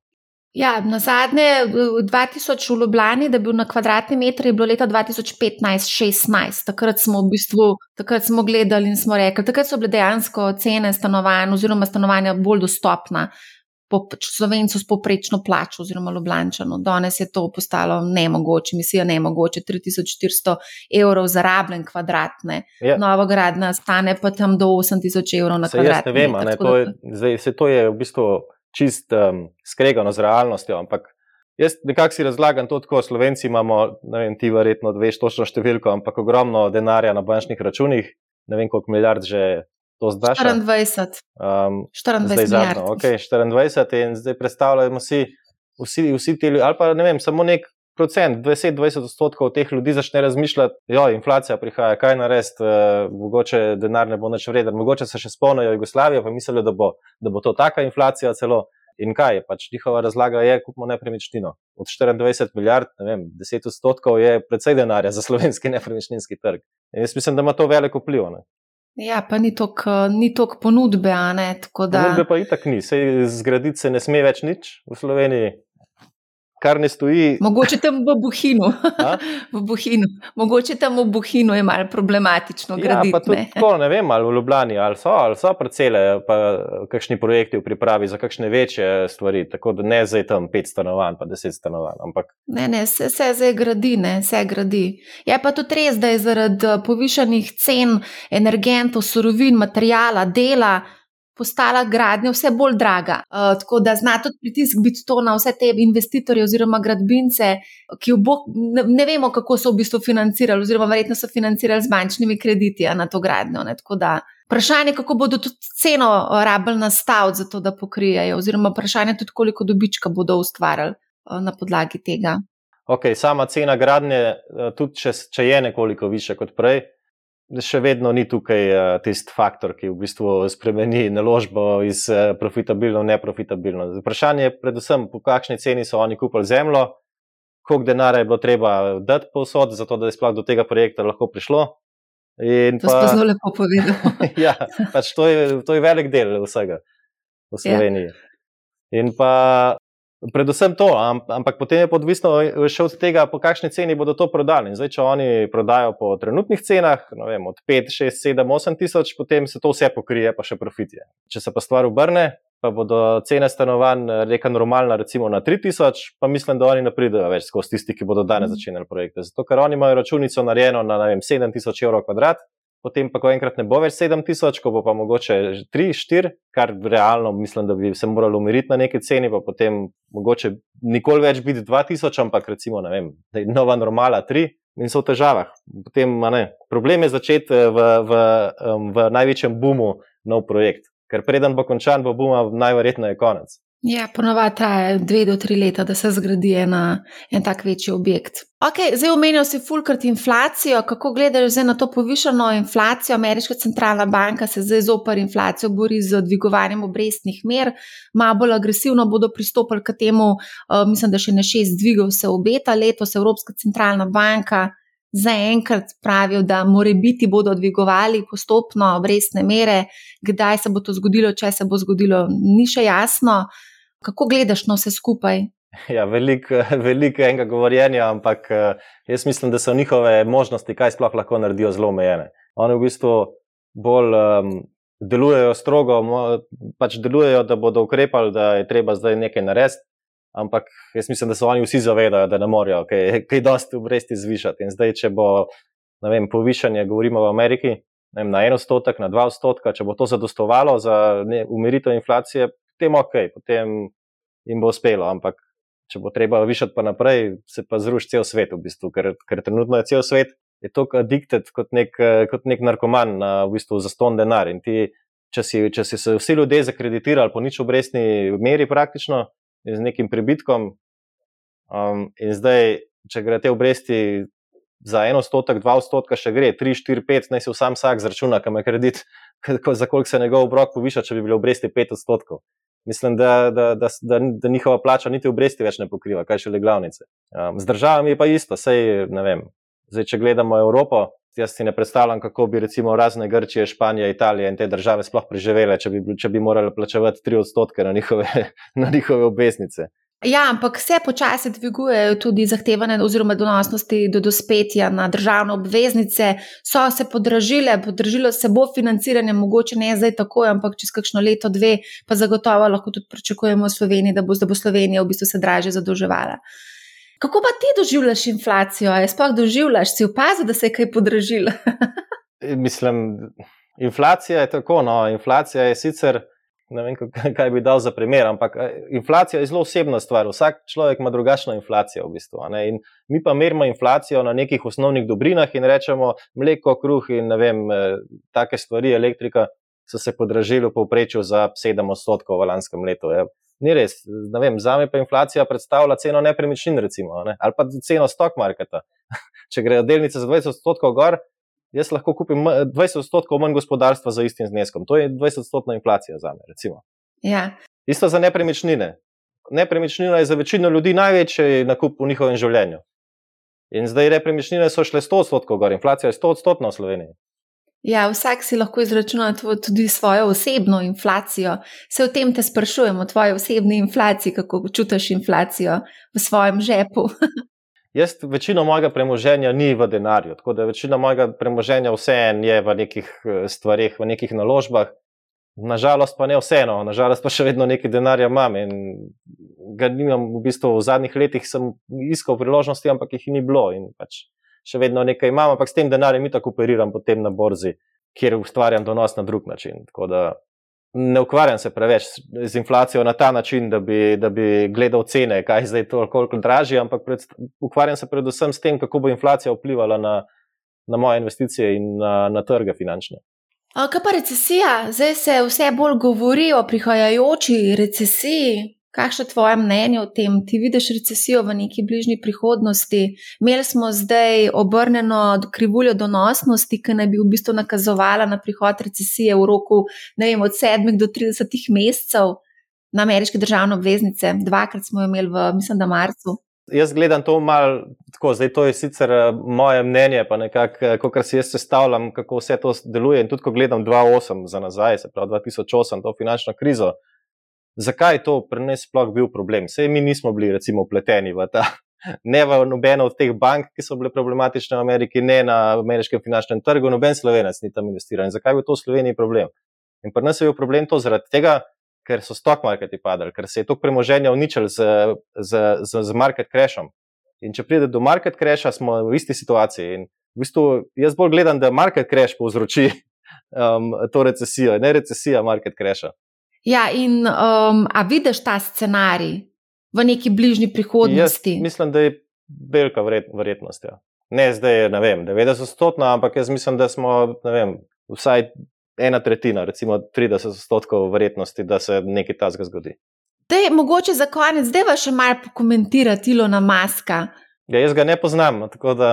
Ja, na zadnje, v 2000 v Ljubljani, da je bil na kvadratni meter, je bilo leta 2015-16. Takrat smo v bistvu takrat smo gledali in smo rekli, takrat so bile dejansko cene stanovanj oziroma stanovanja bolj dostopna. po slovencu s poprečno plačo, oziroma Ljubljančano. Danes je to postalo nemogoče, misija nemogoče, 3400 evrov za rabljen kvadratne. Ja. Nova gradna stane pa tam do 8000 evrov na kvadrat. Ne vem, ne, to je, zdaj, to je v bistvu čist um, skregano z realnostjo, ampak. Jaz nekako si razlagam to tako, Slovenci imamo, ne vem, ti verjetno veš točno številko, ampak ogromno denarja na bančnih računih, ne vem koliko milijard že to zdaj. 24. Um, 24 zadnjo, okay, 24 in zdaj predstavljamo si vsi, vsi ti ljudje, ali pa ne vem, samo nek procent, 20-20 odstotkov teh ljudi začne razmišljati, jo, inflacija prihaja, kaj narediti, uh, mogoče denar ne bo več vreden, mogoče se še spomnijo Jugoslavijo, pa mislijo, da, da bo to taka inflacija celo. In kaj je pač njihova razlaga, je kupimo nepremičnino. Od 24 milijard, ne vem, 10 odstotkov je precej denarja za slovenski *laughs* nepremičninski trg. In jaz mislim, da ima to veliko vpliv. Ja, pa ni toliko ponudbe, a ne. Da... Ponudbe pa itak ni, se zgraditi se ne sme več nič v Sloveniji kar ne stoji. Mogoče tam v Buhinu. *laughs* v Buhinu. Mogoče tam v Buhinu je malo problematično graditi. Ja, pa tudi ne. tako, ne vem, ali v Ljubljani, ali so, ali so parcele, pa kakšni projekti v pripravi za kakšne večje stvari, tako da ne zdaj tam pet stanovanj, pa deset stanovanj. Ampak... Ne, ne, se, se zdaj gradi, ne, se gradi. Je pa tudi res, da je zaradi povišanih cen energentov, surovin, materijala, dela postala gradnja vse bolj draga. Uh, tako da zna tudi pritisk biti to na vse te investitorje oziroma gradbince, ki bo, ne, ne vemo, kako so v bistvu financirali, oziroma verjetno so financirali z bančnimi krediti na to gradnjo. Vprašanje je, kako bodo tudi ceno rabljali nastaviti za to, da pokrijejo, oziroma vprašanje tudi, koliko dobička bodo ustvarjali uh, na podlagi tega. Ok, sama cena gradnje, tudi če, če je nekoliko više kot prej, še vedno ni tukaj uh, tisti faktor, ki v bistvu spremeni naložbo iz uh, profitabilno v neprofitabilno. Vprašanje je predvsem, po kakšni ceni so oni kupili zemljo, koliko denarja je bilo treba dati povsod, zato da je sploh do tega projekta lahko prišlo. In to pa, zelo lepo povedal. *laughs* ja, pač to, je, to je velik del vsega v ja. Sloveniji. Ja. In pa Predvsem to, ampak potem je odvisno še od tega, po kakšni ceni bodo to prodali. Zdaj, če oni prodajo po trenutnih cenah, vem, od 5, 6, 7, 8 tisoč, potem se to vse pokrije, pa še profitje. Če se pa stvar obrne, pa bodo cene stanovanj reka normalna, recimo na 3 tisoč, pa mislim, da oni ne pridejo več skozi tisti, ki bodo danes mhm. začenjali projekte. Zato, ker oni imajo računico narejeno na vem, 7 tisoč evrov kvadrat, potem pa ko enkrat ne bo več 7000, ko bo pa mogoče 3-4, kar realno mislim, da bi se moralo umiriti na neki ceni, pa potem mogoče nikoli več biti 2000, ampak recimo, ne vem, nova normala 3 in so v težavah. Potem, ne, problem je začeti eh, v, v, v največjem bumu nov projekt, ker preden bo končan, bo buma najverjetneje konec. Ja, ponovadi traja dve do tri leta, da se zgradi ena, en tak večji objekt. Okay, zdaj omenil si fulkrat inflacijo. Kako gledaš na to povišeno inflacijo? Ameriška centralna banka se zdaj zopr inflacijo bori z dvigovanjem obrestnih mer, malo bolj agresivno bodo pristopili k temu. Uh, mislim, da še ne šest dvigov se obeta letos. Evropska centralna banka zaenkrat pravijo, da more biti bodo dvigovali postopno obrestne mere. Kdaj se bo to zgodilo, če se bo zgodilo, ni še jasno. Kako gledaš na vse skupaj? *laughs* Ja, veliko velik enega govorjenja, ampak eh, jaz mislim, da so njihove možnosti, kaj sploh lahko naredijo, zelo omejene. Oni v bistvu bolj um, delujejo strogo, pač delujejo, da bodo ukrepali, da je treba zdaj nekaj narediti, ampak jaz mislim, da se oni vsi zavedajo, da ne morejo kaj, kaj dosti obresti zvišati. In zdaj, če bo vem, povišanje, govorimo v Ameriki, vem, na en odstotek, na dva odstotka, če bo to zadostovalo za umiritev inflacije, potem ok, potem jim bo uspelo, ampak če bo treba višati pa naprej, se pa zruši cel svet, v bistvu, ker, ker trenutno je cel svet. Je to addikted kot nek, kot nek narkoman na v bistvu zaston denar. In ti, če si, če si se vsi ljudje zakreditirali po nič obrestni meri, praktično z nekim pribitkom, um, in zdaj, če gre te obresti za en odstotek, dva odstotka, še gre, tri, štiri, pet, naj vsem vsak zračuna, kam je kredit, *laughs* za koliko se njegov obrok poviša, če bi bile obresti pet odstotkov mislim, da, da, da, da, da njihova plača niti obresti več ne pokriva, kaj še le glavnice. Um, z državami je pa isto, sej ne vem. Zdaj, če gledamo Evropo, jaz si ne predstavljam, kako bi recimo razne Grčije, Španija, Italija in te države sploh preživele, če bi, če bi morali plačevati tri odstotke na njihove, *laughs* na njihove obveznice. Ja, ampak se počasi dvigujejo tudi zahtevane oziroma donosnosti do dospetja na državne obveznice, so se podražile, podražilo se bo financiranje, mogoče ne zdaj tako, ampak čez kakšno leto, dve, pa zagotovo lahko tudi pričakujemo v Sloveniji, da bo, da bo Slovenija v bistvu se dražje zadolževala. Kako pa ti doživljaš inflacijo? Je sploh doživljaš, si opazil, da se je kaj podražilo? *laughs* Mislim, inflacija je tako. No, inflacija je sicer ne vem, kaj bi dal za primer, ampak eh, inflacija je zelo osebna stvar. Vsak človek ima drugačno inflacijo. V bistvu, mi pa merimo inflacijo na nekih osnovnih dobrinah in rečemo, mleko, kruh in ne vem, eh, take stvari, elektrika so se podražili v povprečju za 7 odstotkov v lanskem letu. Je. Ni res. Vem, za me pa inflacija predstavlja ceno nepremičnin, recimo, ne? ali pa ceno stock marketa. *laughs* Če grejo delnice za 20 odstotkov gor, jaz lahko kupim 20 odstotkov manj gospodarstva za istim zneskom. To je 20 odstotna inflacija za me. Ja. Isto za nepremičnine. Nepremičnina je za večino ljudi največji nakup v njihovem življenju. In zdaj nepremičnine so šle 100 odstotkov gor, inflacija je 100 odstotna v Sloveniji. Ja, vsak si lahko izračuna tudi svojo osebno inflacijo. Se o tem te sprašujem, o tvoji osebni inflaciji, kako čutiš inflacijo v svojem žepu. *laughs* Jaz večino mojega premoženja ni v denarju, tako da večina mojega premoženja vseeno je v nekih eh, stvarih, v nekih naložbah. Nažalost, pa ne vseeno, nažalost, pa še vedno nekaj denarja imam in ga nimam. V bistvu v zadnjih letih sem iskal priložnosti, ampak jih ni bilo in pač še vedno nekaj imam, ampak s tem denarjem mi tako operiram potem na borzi, kjer ustvarjam donos na drug način. Tako da ne ukvarjam se preveč z inflacijo na ta način, da bi, da bi gledal cene, kaj je zdaj toliko dražje, ampak pred, ukvarjam se predvsem s tem, kako bo inflacija vplivala na, na moje investicije in na, na trge finančne. Kaj pa recesija? Zdaj se vse bolj govori o prihajajoči recesiji. Kakšno je tvoje mnenje o tem? Ti vidiš recesijo v neki bližnji prihodnosti? Imeli smo zdaj obrnjeno krivuljo donosnosti, ki naj bi v bistvu nakazovala na prihod recesije v roku vem, od 7 do 30 mesecev na ameriške državne obveznice. Dvakrat smo jo imeli v, mislim, da marcu. Jaz gledam to malo tako, zdaj to je sicer eh, moje mnenje, pa nekako, eh, kot si jaz sestavljam, kako vse to deluje. In tudi, ko gledam 2008 za nazaj, se pravi 2008, to finančno krizo, zakaj je to pri nas sploh bil problem. Sej mi nismo bili, recimo, upleteni v ta, ne v nobeno od teh bank, ki so bile problematične v Ameriki, ne na ameriškem finančnem trgu, noben slovenec ni tam investiral. In zakaj je bil to v Sloveniji problem? In pri nas je bil problem to zaradi tega, ker so stock marketi padali, ker se je to premoženje uničilo z, z, z, z market crashom. In če pride do market crasha, smo v isti situaciji. In v bistvu jaz bolj gledam, da market crash povzroči *laughs* um, to recesijo, ne recesija market crasha. Ja, in um, a vidiš ta scenarij v neki bližnji prihodnosti? Jaz mislim, da je velika verjetnost. Ja. Ne zdaj, ne vem, 90 odstotkov, ampak jaz mislim, da smo vem, vsaj ena tretjina, recimo 30 odstotkov verjetnosti, da se nekaj tasga zgodi. Dej, mogoče za konec, zdaj pa še malo pokomentirati Ilona Maska. Ja, jaz ga ne poznam, tako da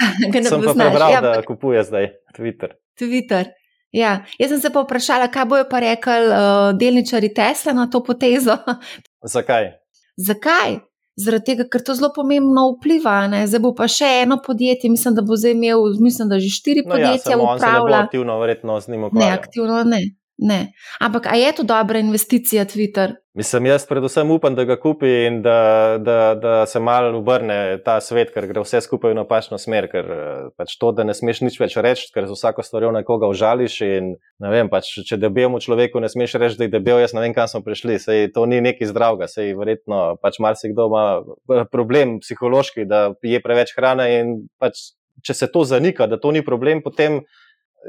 *laughs* sem pa prebral, ja, da kupuje zdaj Twitter. Twitter. Ja, jaz sem se pa vprašala, kaj bojo pa rekli uh, delničari Tesla na to potezo. *laughs* Zakaj? Zakaj? Zaradi tega, ker to zelo pomembno vpliva. Ne? Zdaj bo pa še eno podjetje, mislim, da bo zdaj imel, mislim, da že štiri no ja, podjetja ja, upravlja. Aktivno, verjetno z njim ukvarja. Ne, aktivno ne. Ne. Ampak a je to dobra investicija, Twitter? Mislim, jaz predvsem upam, da ga kupi in da, da, da se malo obrne ta svet, ker gre vse skupaj v napačno smer. Ker eh, pač to, da ne smeš nič več reči, ker za vsako stvar nekoga užališ. In, vem, pač, če debelemu človeku ne smeš reči, da je debel, jaz ne vem, kam smo prišli. Sej, to ni nekaj zdravega. Sej, verjetno pač marsikdo ima eh, problem psihološki, da je preveč hrane. In pač, če se to zanika, da to ni problem, potem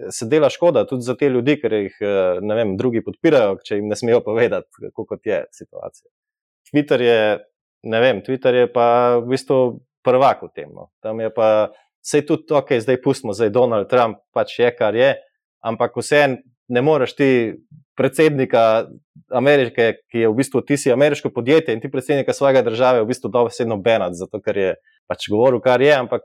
se dela škoda tudi za te ljudi, ker jih eh, vem, drugi podpirajo, če jim ne smejo povedati, kako je situacija. Twitter je, ne vem, Twitter je pa v bistvu prvak v tem. No. Tam je pa vse tudi to, okay, zdaj pustimo, zdaj Donald Trump pač je, kar je, ampak vseeno ne moreš ti predsednika Amerike, ki je v bistvu ti si ameriško podjetje in ti predsednika svojega države v bistvu dobro vseeno benat, zato ker je pač govoril, kar je, ampak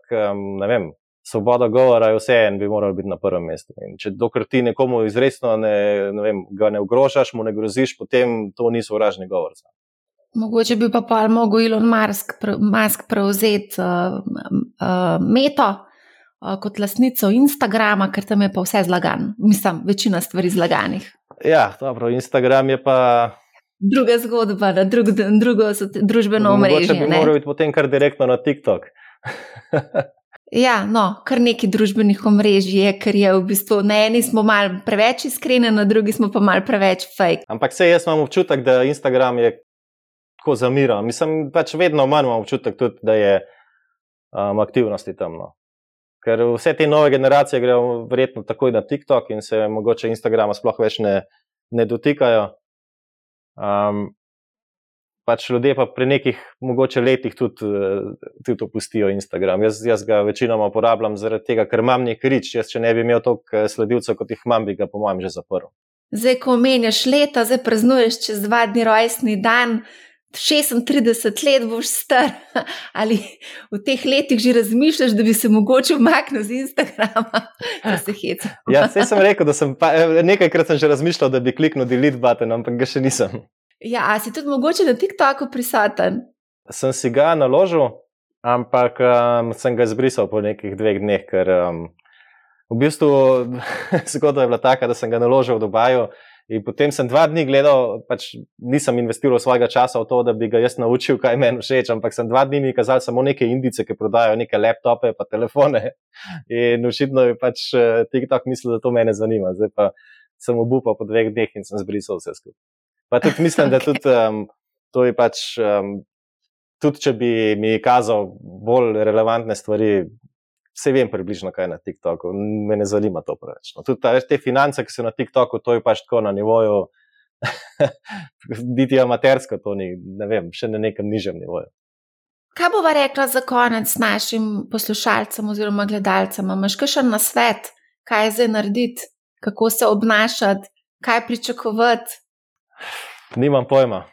ne vem, svoboda govora je vse en, bi moral biti na prvem mestu. In če dokler ti nekomu izredno ne, ne vem, ga ne ogrožaš, mu ne groziš, potem to ni sovražni govor. Mogoče bi pa pa lahko Elon Musk, Musk prevzel uh, uh, meto uh, kot lasnico Instagrama, ker tam je pa vse zlagan. Mislim, večina stvari zlaganih. Ja, dobro, Instagram je pa druga zgodba, na drug, drugo družbeno omrežje. Če bi moral iti potem kar direktno na TikTok. *laughs* ja, no, kar nekaj družbenih omrežij je, ker je v bistvu na eni smo mal preveč iskreni, na drugi smo pa mal preveč fake. Ampak se jaz imam občutek, da Instagram je tako zamiral. Mislim, pač vedno manj imam občutek tudi, da je um, aktivnosti tam. No. Ker vse te nove generacije grejo verjetno takoj na TikTok in se mogoče Instagrama sploh več ne, ne dotikajo. Um, pač ljudje pa pri nekih mogoče letih tudi, eh, tudi opustijo Instagram. Jaz, jaz ga večinoma uporabljam zaradi tega, ker imam nekaj rič. Jaz, če ne bi imel toliko eh, sledilcev, kot jih imam, bi ga po mojem že zaprl. Zdaj, ko omenjaš leta, zdaj praznuješ čez dva dni rojstni dan. 36 let boš star, *laughs* ali v teh letih že razmišljaš, da bi se mogoče umaknil z Instagrama, *laughs* da se heca. ja, sem rekel, da sem pa, eh, nekajkrat sem že razmišljal, da bi kliknil delete button, ampak ga še nisem. Ja, a si tudi mogoče na TikToku prisoten? Sem si ga naložil, ampak um, sem ga izbrisal po nekih dveh dneh, ker um, v bistvu *laughs* zgodba je bila taka, da sem ga naložil v Dubaju. In potem sem dva dni gledal, pač nisem investiral svojega časa v to, da bi ga jaz naučil, kaj meni všeč, ampak sem dva dni mi kazal samo neke indice, ki prodajajo neke laptope in telefone. In očitno je pač eh, TikTok mislil, da to mene zanima. Zdaj pa sem obupal po dveh dneh in sem zbrisal vse skupaj. Pa tudi mislim, da *laughs* tudi, um, to je pač, um, tudi če bi mi kazal bolj relevantne stvari, vse vem približno, kaj je na TikToku, me ne zanima to preveč. No, tudi ta, te finance, ki so na TikToku, to je pač tako na nivoju, *laughs* biti amatersko, to ni, ne vem, še na nekem nižjem nivoju. Kaj bova rekla za konec našim poslušalcem oziroma gledalcem? Imaš še na svet, kaj je zdaj narediti, kako se obnašati, kaj pričakovati? Nimam pojma.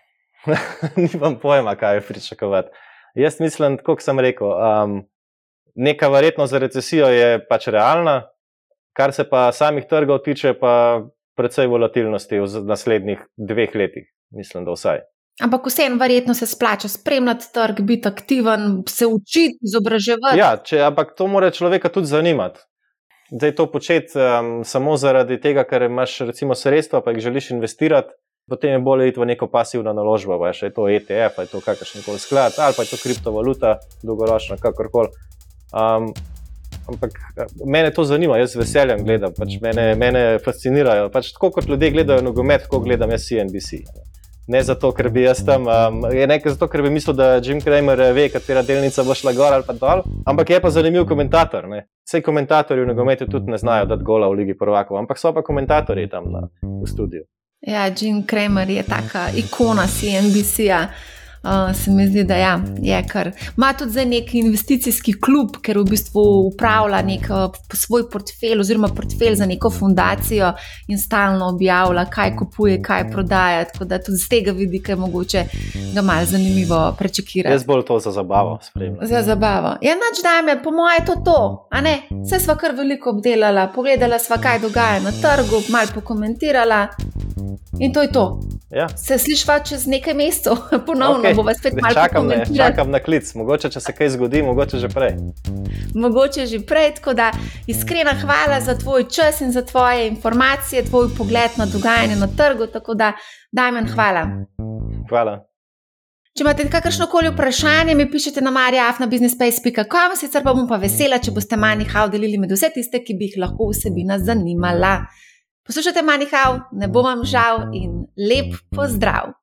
*laughs* Nimam pojma, kaj je pričakovati. Jaz mislim, kot sem rekel, um, neka verjetnost za recesijo je pač realna, kar se pa samih trgov tiče, pa predvsej volatilnosti v naslednjih dveh letih, mislim, da vsaj. Ampak vseeno, verjetno se splača spremljati trg, biti aktiven, se učiti, izobraževati. Ja, če, ampak to mora človeka tudi zanimati. Zdaj to početi um, samo zaradi tega, ker imaš recimo sredstva, pa jih želiš investirati, potem je bolje iti v neko pasivno naložbo, pa je to ETF, je to kakršen koli sklad, ali pa je to kriptovaluta, dolgoročno, kakorkoli. Um, ampak mene to zanima, jaz z veseljem gledam, pač mene, mene fascinirajo. Pač tako kot ljudje gledajo nogomet, tako gledam jaz CNBC. Ne zato, ker bi jaz tam, um, je nekaj zato, ker bi mislil, da Jim Kramer ve, katera delnica bo šla gor ali pa dol. Ampak je pa zanimiv komentator. Ne? Vse komentatorji v nogometu tudi ne znajo dati gola v Ligi prvakov, ampak so pa komentatorji tam na, v studiu. Ja, Jim Kramer je taka ikona CNBC-ja. Uh, se mi zdi, da ja, je kar. Ma tudi za neki investicijski klub, ker v bistvu upravlja nek uh, svoj portfelj oziroma portfelj za neko fundacijo in stalno objavlja, kaj kupuje, kaj prodaja. Tako da tudi z tega vidika je mogoče ga malo zanimivo prečekirati. Jaz bolj to za zabavo spremljam. Za zabavo. Ja, noč da me, po mojem, je to to. Vse sva kar veliko obdelala, pogledala sva, kaj dogaja na trgu, malo pokomentirala. In to je to. Ja. Se slišiš čez nekaj mesecev, *laughs* ponovno okay. Bomo spet malo čakam, ne, čakam na klic, mogoče če se kaj zgodi, mogoče že prej. Mogoče že prej, tako da iskrena hvala za tvoj čas in za tvoje informacije, tvoj pogled na dogajanje na trgu. Tako da, Dajmen, hvala. Hvala. Če imate kakršno koli vprašanje, mi pišete na mariafnabusinessspace.com, sicer pa bom pa vesela, če boste manj hao delili med vse tiste, ki bi jih lahko vsebina zanimala. Poslušajte, manj hao, ne bom vam žal in lep pozdrav!